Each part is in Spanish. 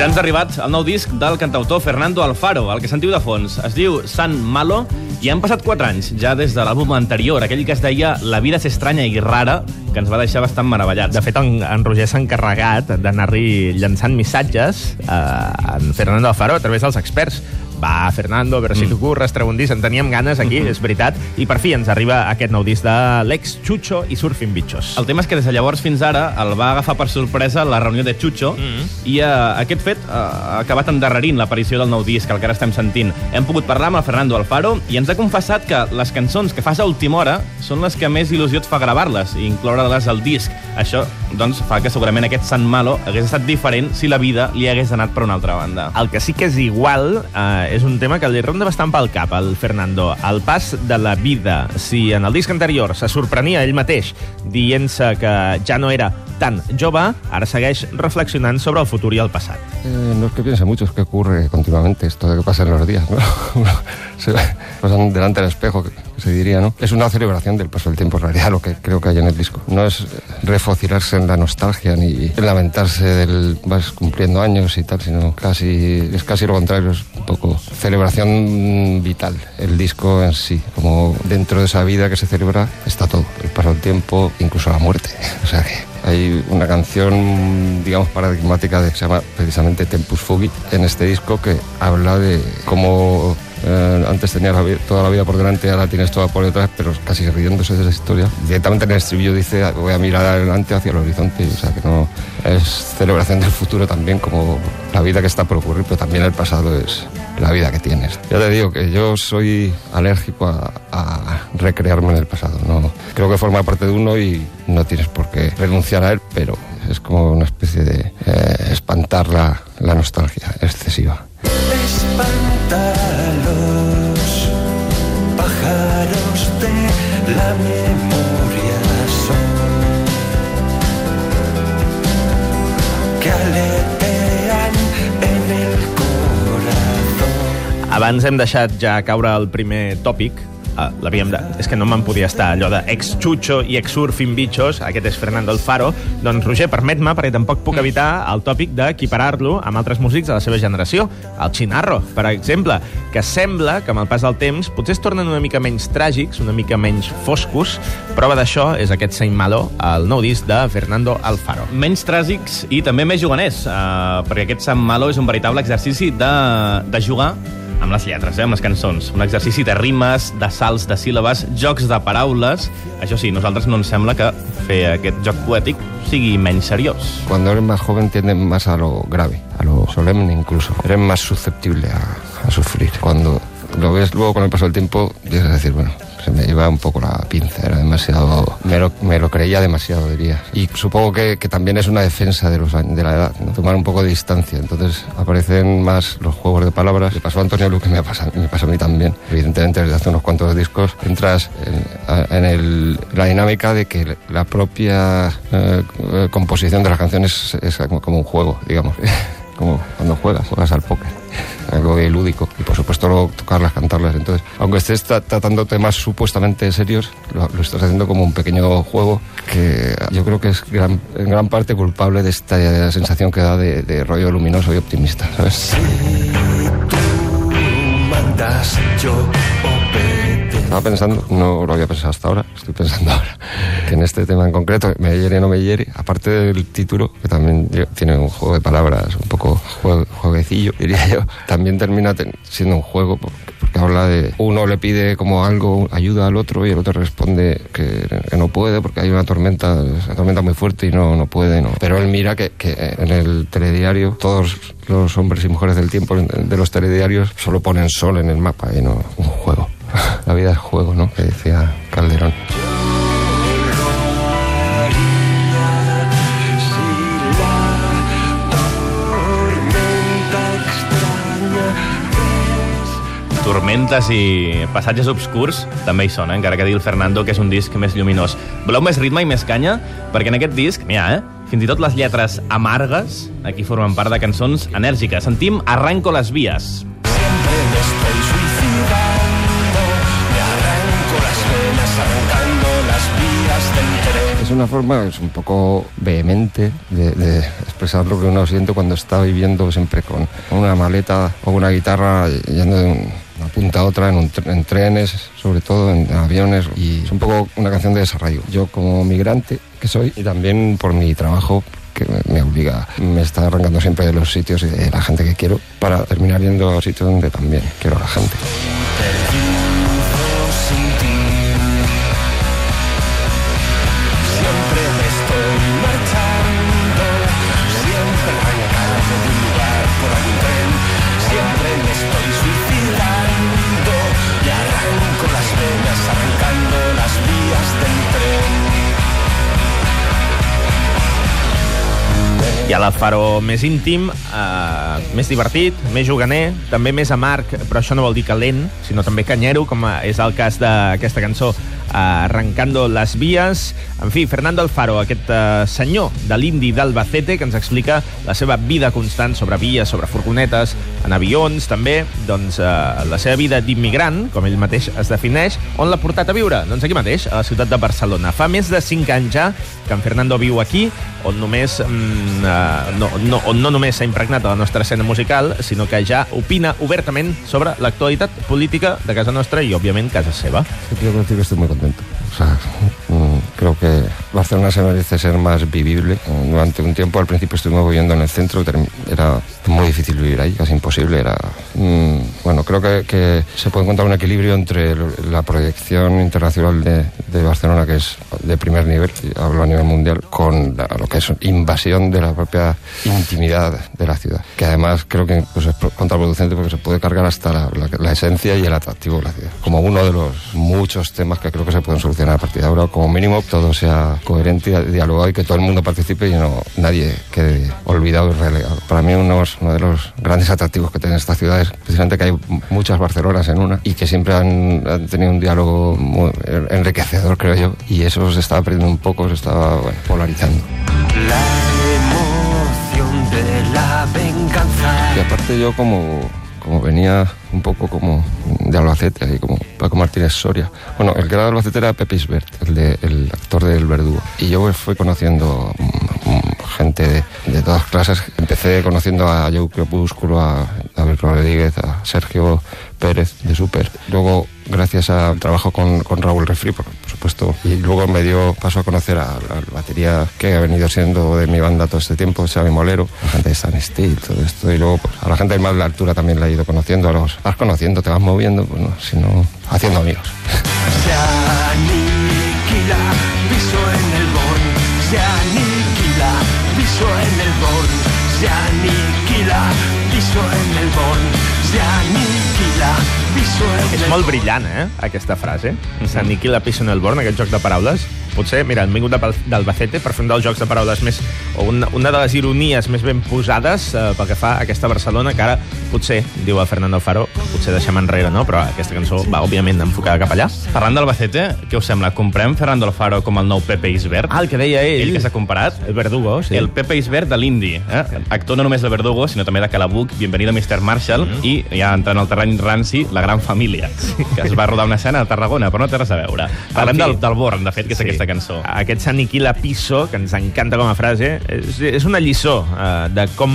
Ja ens ha arribat el nou disc del cantautor Fernando Alfaro. El que sentiu de fons es diu San Malo i han passat 4 anys ja des de l'àlbum anterior, aquell que es deia La vida és estranya i rara, que ens va deixar bastant meravellats. De fet, en, en Roger s'ha encarregat d'anar-li llançant missatges eh, en Fernando Alfaro a través dels experts. Va, Fernando, a veure si mm. t'ocorres, treu un disc. En teníem ganes aquí, mm -hmm. és veritat. I per fi ens arriba aquest nou disc de l'ex Chucho i Surfing Bichos. El tema és que des de llavors fins ara el va agafar per sorpresa la reunió de Chucho mm -hmm. i uh, aquest fet uh, ha acabat endarrerint l'aparició del nou disc, el que ara estem sentint. Hem pogut parlar amb el Fernando Alfaro i ens ha confessat que les cançons que fas a última hora són les que més il·lusió et fa gravar-les i incloure-les al disc. Això, doncs, fa que segurament aquest Sant Malo hagués estat diferent si la vida li hagués anat per una altra banda. El que sí que és igual eh, és un tema que li ronda bastant pel cap al Fernando. El pas de la vida. Si en el disc anterior se sorprenia ell mateix dient-se que ja no era tan jove, ara segueix reflexionant sobre el futur i el passat. Eh, no es que piense mucho, es que ocurre continuamente esto de que pasa en los días, ¿no? se pasan delante del espejo, que se diría, ¿no? Es una celebración del paso del tiempo, en realidad, lo que creo que hay en el disco. No es refocilarse en la nostalgia ni lamentarse del vas cumpliendo años y tal, sino casi, es casi lo contrario, es un poco celebración vital. El disco en sí, como dentro de esa vida que se celebra, está todo. El paso del tiempo, incluso la muerte. O sea que hay una canción, digamos, paradigmática que se llama precisamente Tempus Fugit en este disco que habla de cómo eh, antes tenías toda la vida por delante, ahora tienes toda por detrás, pero casi riéndose de esa historia. Directamente en el estribillo dice, voy a mirar adelante hacia el horizonte, o sea que no es celebración del futuro también como la vida que está por ocurrir, pero también el pasado es la vida que tienes. Ya te digo que yo soy alérgico a, recrearme en el pasado. No, creo que forma parte de uno y no tienes por qué renunciar a él, pero es como una especie de eh, espantar la, nostalgia excesiva. Espantar de la memoria son Abans hem deixat ja caure el primer tòpic, uh, l'havíem de... És que no me'n podia estar, allò de ex-Chucho i ex-Surfing Bichos, aquest és Fernando Alfaro. Doncs, Roger, permet-me, perquè tampoc puc evitar el tòpic d'equiparar-lo amb altres músics de la seva generació. El Chinarro, per exemple, que sembla que amb el pas del temps potser es tornen una mica menys tràgics, una mica menys foscos. Prova d'això és aquest Saint Malo, el nou disc de Fernando Alfaro. Menys tràgics i també més juganers, uh, perquè aquest Sant Malo és un veritable exercici de, de jugar amb les lletres, eh, amb les cançons. Un exercici de rimes, de salts de síl·labes, jocs de paraules. Això sí, nosaltres no ens sembla que fer aquest joc poètic sigui menys seriós. Cuando eres más joven tiendes más a lo grave, a lo solemne incluso. Eres más susceptible a, a sufrir. Cuando lo ves luego con el paso del tiempo, empiezas a decir, bueno, se me iba un poco la pinza, era demasiado, me lo, me lo creía demasiado, diría. Y supongo que, también es una defensa de, los, de la edad, tomar un poco de distancia. Entonces aparecen más los juegos de palabras. Le pasó a Antonio Luque, me pasa, me pasa a mí también. Evidentemente, desde hace unos cuantos discos entras en, el- la dinámica de que la propia eh, eh, composición de las canciones es como un juego, digamos. como cuando juegas, juegas al póker, algo de lúdico. Y por supuesto luego tocarlas, cantarlas. Entonces, aunque estés tra- tratando temas supuestamente serios, lo, estás haciendo como un pequeño juego que yo creo que es en gran parte culpable de esta sensación que da de, rollo luminoso y optimista. Pensando, no lo había pensado hasta ahora, estoy pensando ahora, que en este tema en concreto, me hiere no me hiere, aparte del título, que también tiene un juego de palabras, un poco jue- jueguecillo, diría yo, también termina ten- siendo un juego porque, habla de uno le pide como algo, ayuda al otro y el otro responde que, no puede porque hay una tormenta, una tormenta muy fuerte y no, no puede, no. Pero él mira que, que en el telediario todos los hombres y mujeres del tiempo de los telediarios solo ponen sol en el mapa y no un juego. La vida es juego, ¿no? Que decía Calderón. Tormentes i passatges obscurs també hi són, eh? encara que digui el Fernando que és un disc més lluminós. Voleu més ritme i més canya? Perquè en aquest disc ha, eh? Fins i tot les lletres amargues aquí formen part de cançons enèrgiques. Sentim Arranco les vies. Es una forma es un poco vehemente de, de expresar lo que uno siente cuando está viviendo siempre con una maleta o una guitarra yendo de un- una punta a otra en, trenes, sobre todo en aviones. Y es un poco una canción de desarraigo. Yo como migrante que soy y también por mi trabajo que me- me obliga, me está arrancando siempre de los sitios y de la gente que quiero para terminar yendo a sitios donde también quiero a la gente. Hi ha l'Alfaro més íntim, eh, més divertit, més juganer, també més amarg, però això no vol dir que lent, sinó també canyero, com és el cas d'aquesta cançó Arrancando las vías. En fi, Fernando Alfaro, aquest eh, senyor de l'indi d'Albacete, que ens explica la seva vida constant sobre vies, sobre furgonetes, en avions, també, doncs, eh, la seva vida d'immigrant, com ell mateix es defineix, on l'ha portat a viure? Doncs aquí mateix, a la ciutat de Barcelona. Fa més de 5 anys ja que en Fernando viu aquí, on només mm, eh, no, no, on no només s'ha impregnat a la nostra escena musical, sinó que ja opina obertament sobre l'actualitat política de casa nostra i, òbviament, casa seva. Decir que estoy muy contento. O sea, mm, creo que Barcelona se merece ser más vivible. Eh, Durante un tiempo, al principio estuvimos viviendo en el centro, era muy difícil vivir ahí, casi imposible. Era, mm, bueno, creo que, se puede encontrar un equilibrio entre la proyección internacional de, Barcelona, que es de primer nivel, hablo a nivel mundial, con la- lo que es invasión de la propia intimidad de la ciudad. Que además creo que pues, es pro- contraproducente porque se puede cargar hasta la, esencia y el atractivo de la ciudad. Como uno de los muchos temas que creo que se pueden solucionar a partir de ahora, como mínimo todo sea coherente y dialogado y que todo el mundo participe y no nadie quede olvidado y relegado. Para mí uno, uno de los grandes atractivos que tiene esta ciudad es precisamente que hay muchas Barcelonas en una y que siempre han, han tenido un diálogo muy enriquecedor, creo yo, y eso se estaba perdiendo un poco, se estaba bueno, polarizando. La emoción de la venganza. Y aparte yo como, como venía un poco como de Albacete, ahí como Paco Martínez Soria. Bueno, el que era de Albacete era Pepe Isbert, el, de, el actor del Verdugo. Y yo fui conociendo gente de, de todas clases. Empecé conociendo a Joe Crepúsculo, a David Rodríguez, a Sergio Pérez de Super. Luego, gracias al trabajo con, Raúl Refri, por, supuesto, y luego me dio paso a conocer a la batería que ha venido siendo de mi banda todo este tiempo, Xavi Molero, la gente de Stan Steel, todo esto. Y luego pues, a la gente de más la altura también la he ido conociendo, a los vas conociendo, te vas moviendo, pues no, sino haciendo amigos. Se aniquila, piso en el Born. Se aniquila, piso en És el molt brillant, eh, aquesta frase. S'aniquila Peace on el Born, aquest joc de paraules. Potser, mira, han vingut d'Albacete per fer un dels jocs de paraules més... o una, una de les ironies més ben posades eh, pel que fa a aquesta Barcelona, que ara potser, diu el Fernando Alfaro, potser deixem enrere, no? Però aquesta cançó va, òbviament, enfocada cap allà. Parlant d'Albacete, què us sembla? Comprem Fernando Alfaro com el nou Pepe Isbert? Ah, el que deia ell. Ell que s'ha comparat. El Verdugo, sí. El Pepe Isbert de l'Indi, eh? actor no només de Verdugo, sinó també de Calabuc, Bienvenido Mr. Marshall, Mm-hmm. i ja entrant al terreny ranci, La Gran Família, que es va rodar una escena a Tarragona, però no té res a veure. Parlem fi. del, del Born, de fet, que és aquesta cançó. Aquest s'aniquila piso, que ens encanta com a frase, és, és una lliçó eh, de com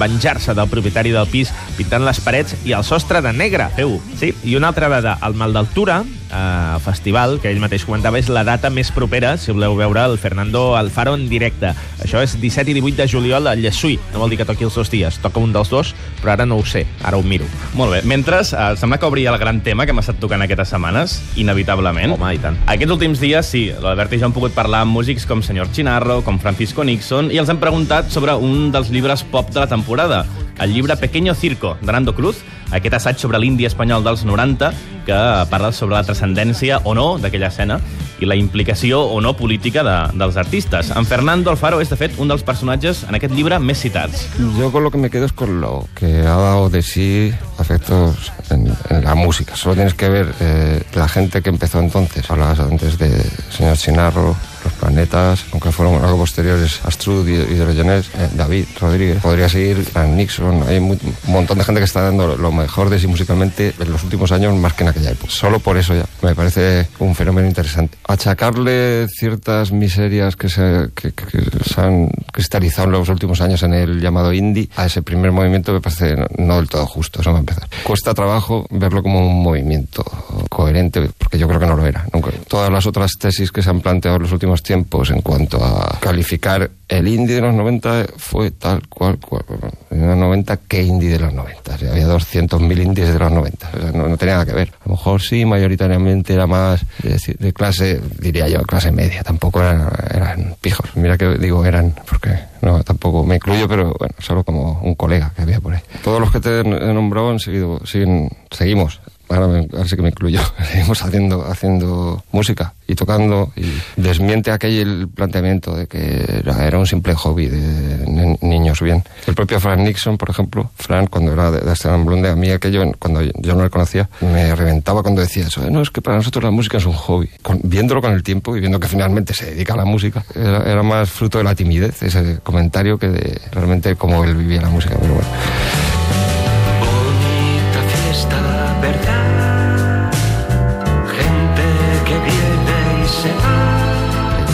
venjar-se del propietari del pis pintant les parets i el sostre de negre. Feu. Sí, i una altra dada, el Mal d'Altura, eh, festival, que ell mateix comentava, és la data més propera, si voleu veure el Fernando Alfaro en directe. Això és 17 i 18 de juliol a Llessuí. No vol dir que toqui els dos dies, toca un dels dos, però ara no ho sé, ara ho miro. Molt bé. Mentre, eh, sembla que obria el gran tema que hem estat tocant aquestes setmanes, inevitablement. Home, i tant. Aquests últims dies, sí, l'Albert i jo hem pogut parlar amb músics com Senyor Chinarro, com Francisco Nixon, i els hem preguntat sobre un dels llibres pop de la temporada, el llibre Pequeño Circo, de Nando Cruz, aquest assaig sobre l'indi espanyol dels 90, que parla sobre la transcendència o no d'aquella escena i la implicació o no política de, dels artistes. En Fernando Alfaro és, de fet, un dels personatges en aquest llibre més citats. Yo con lo que me quedo es con lo que ha dado de sí afectos en, en la música. Solo tienes que ver eh, la gente que empezó entonces. Hablabas antes de señor Chinarro, Planetas, aunque fueron algo posteriores, Astrud y, y Diogenes, eh, David Rodríguez, podría seguir Frank Nixon, hay mu- un montón de gente que está dando lo mejor de sí musicalmente en los últimos años más que en aquella época. Solo por eso ya me parece un fenómeno interesante. Achacarle ciertas miserias que se, que, que- que se han cristalizado en los últimos años en el llamado indie a ese primer movimiento me parece no, no del todo justo, eso va a empezar. Cuesta trabajo verlo como un movimiento coherente, porque yo creo que no lo era. Nunca. Todas las otras tesis que se han planteado en los últimos tiempos en cuanto a calificar el indie de los 90 fue tal cual, cual en los 90, ¿qué indie de los 90? O sea, había 200.000 indies de los 90, o sea, no, no tenía nada que ver. A lo mejor sí, mayoritariamente era más de, de clase, diría yo, clase media, tampoco eran, eran pijos. Mira que digo eran, porque no, tampoco me incluyo, pero bueno, solo como un colega que había por ahí. Todos los que te he nombrado han seguido, siguen, seguimos ahora, me- ahora sí que me incluyo, seguimos haciendo, haciendo música y tocando y desmiente aquel planteamiento de que era, era un simple hobby de ni- niños bien. El propio Frank Nixon, por ejemplo, Frank cuando era de, de Amsterdam Blonde, a mí aquello, cuando yo no le conocía, me reventaba cuando decía eso, no, es que para nosotros la música es un hobby. Con- viéndolo con el tiempo y viendo que finalmente se dedica a la música, era, era más fruto de la timidez ese comentario que de realmente cómo él vivía la música, pero bueno.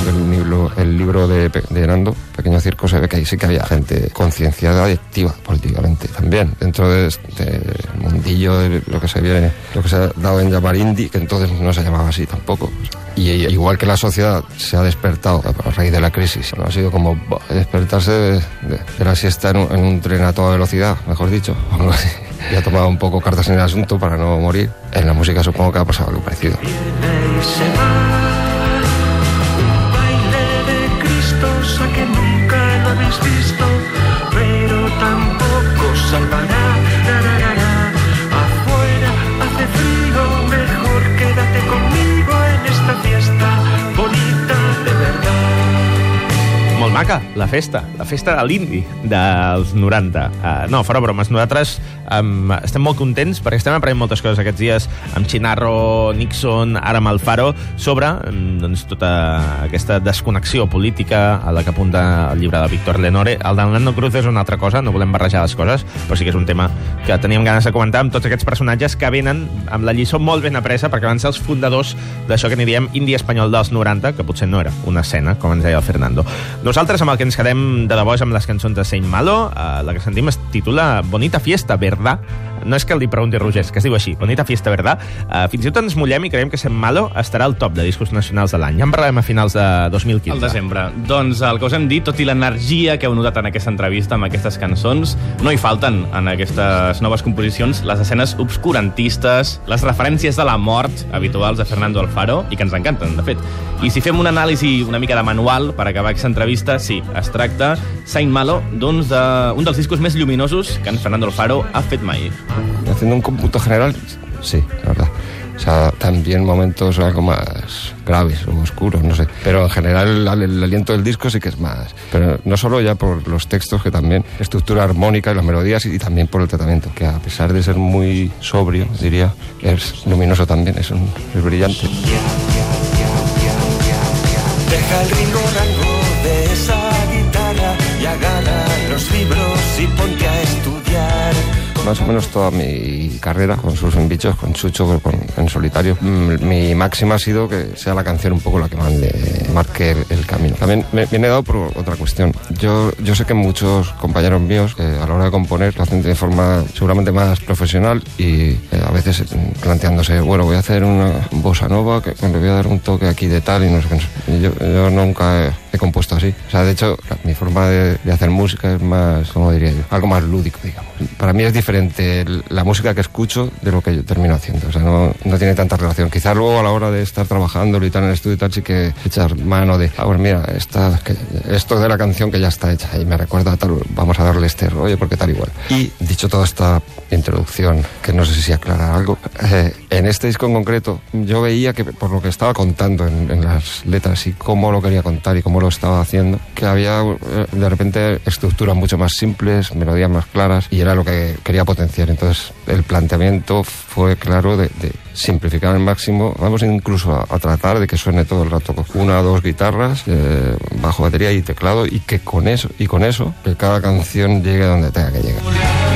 Va. Leyendo el libro, el libro de, de Nando, Pequeño Circo, se ve que ahí sí que había gente concienciada y activa políticamente también, dentro de este mundillo de lo que se viene, lo que se ha dado en llamar indie, que entonces no se llamaba así tampoco. Y igual que la sociedad se ha despertado a raíz de la crisis, ha sido como despertarse de, de- de la siesta en un, en un tren a toda velocidad, mejor dicho, algo así. Y ha tomado un poco cartas en el asunto para no morir. En la música supongo que ha pasado algo parecido. Maca, la festa. La festa de l'indi dels 90. Uh, no, fora bromes, nosaltres um, estem molt contents perquè estem aprenent moltes coses aquests dies amb Chinarro, Nixon, ara amb Alfaro, sobre doncs, tota aquesta desconnexió política a la que apunta el llibre de Víctor Lenore. El de Nando Cruz és una altra cosa, no volem barrejar les coses, però sí que és un tema que teníem ganes de comentar amb tots aquests personatges que venen amb la lliçó molt ben apresa perquè van ser els fundadors d'això que n'hi diem indi espanyol dels 90, que potser no era una escena, com ens deia el Fernando. Nosaltres amb el que ens quedem de debò és amb les cançons de Saint Malo, eh, la que sentim es titula Bonita Fiesta, ¿verdad? No és que li pregunti Roger, que es diu així, Bonita Fiesta, ¿verdad? Eh, fins i tot ens mullem i creiem que Saint Malo estarà al top de discos nacionals de l'any. Ja en parlarem a finals de 2015. Al desembre. Doncs el que us hem dit, tot i l'energia que heu notat en aquesta entrevista amb aquestes cançons, no hi falten en aquestes noves composicions les escenes obscurantistes, les referències de la mort habituals de Fernando Alfaro, i que ens encanten, de fet. I si fem una anàlisi una mica de manual per acabar aquesta entrevista, sí, es tracta, Saint Malo, doncs de, un dels discos més lluminosos que en Fernando Alfaro ha fet mai. Haciendo un cómputo general, sí, la verdad. O sea, también momentos algo más graves o oscuros, no sé. Pero en general el, el aliento del disco sí que es más. Pero no solo ya por los textos, que también estructura armónica y las melodías y, también por el tratamiento, que a pesar de ser muy sobrio, diría, es luminoso también, es, un, es brillante. Deja el ringo rango de esa guitarra y agarra los libros y ponte a estudiar. Más o menos toda mi carrera con sus bichos, con Chucho, con, en solitario, mm, mi máxima ha sido que sea la canción un poco la que mande, marque el, camino. También me viene dado por otra cuestión. Yo, yo sé que muchos compañeros míos eh, a la hora de componer lo hacen de forma seguramente más profesional y eh, a veces mm, planteándose, bueno, voy a hacer una bossa nova, que le voy a dar un toque aquí de tal y no sé qué. Yo, nunca he, he compuesto así. O sea, de hecho, mi forma de, hacer música es más, ¿cómo diría yo? Algo más lúdico. Para mí es diferente la música que escucho de lo que yo termino haciendo. O sea, no, no tiene tanta relación. Quizás luego a la hora de estar trabajando y tal en el estudio y tal, sí que echar mano de, ah, bueno, mira, esta, que- esto de la canción que ya está hecha y me recuerda a tal, vamos a darle este rollo porque tal igual. Y dicho toda esta introducción, que no sé si aclara algo, eh, en este disco en concreto, yo veía que por lo que estaba contando en, en las letras y cómo lo quería contar y cómo lo estaba haciendo, que había eh, de repente estructuras mucho más simples, melodías más claras, y era lo que que quería potenciar. Entonces, el planteamiento fue claro de, simplificar al máximo. Vamos incluso a, tratar de que suene todo el rato una o dos guitarras, eh, bajo batería y teclado, y que con eso, y con eso, que cada canción llegue donde tenga que llegar.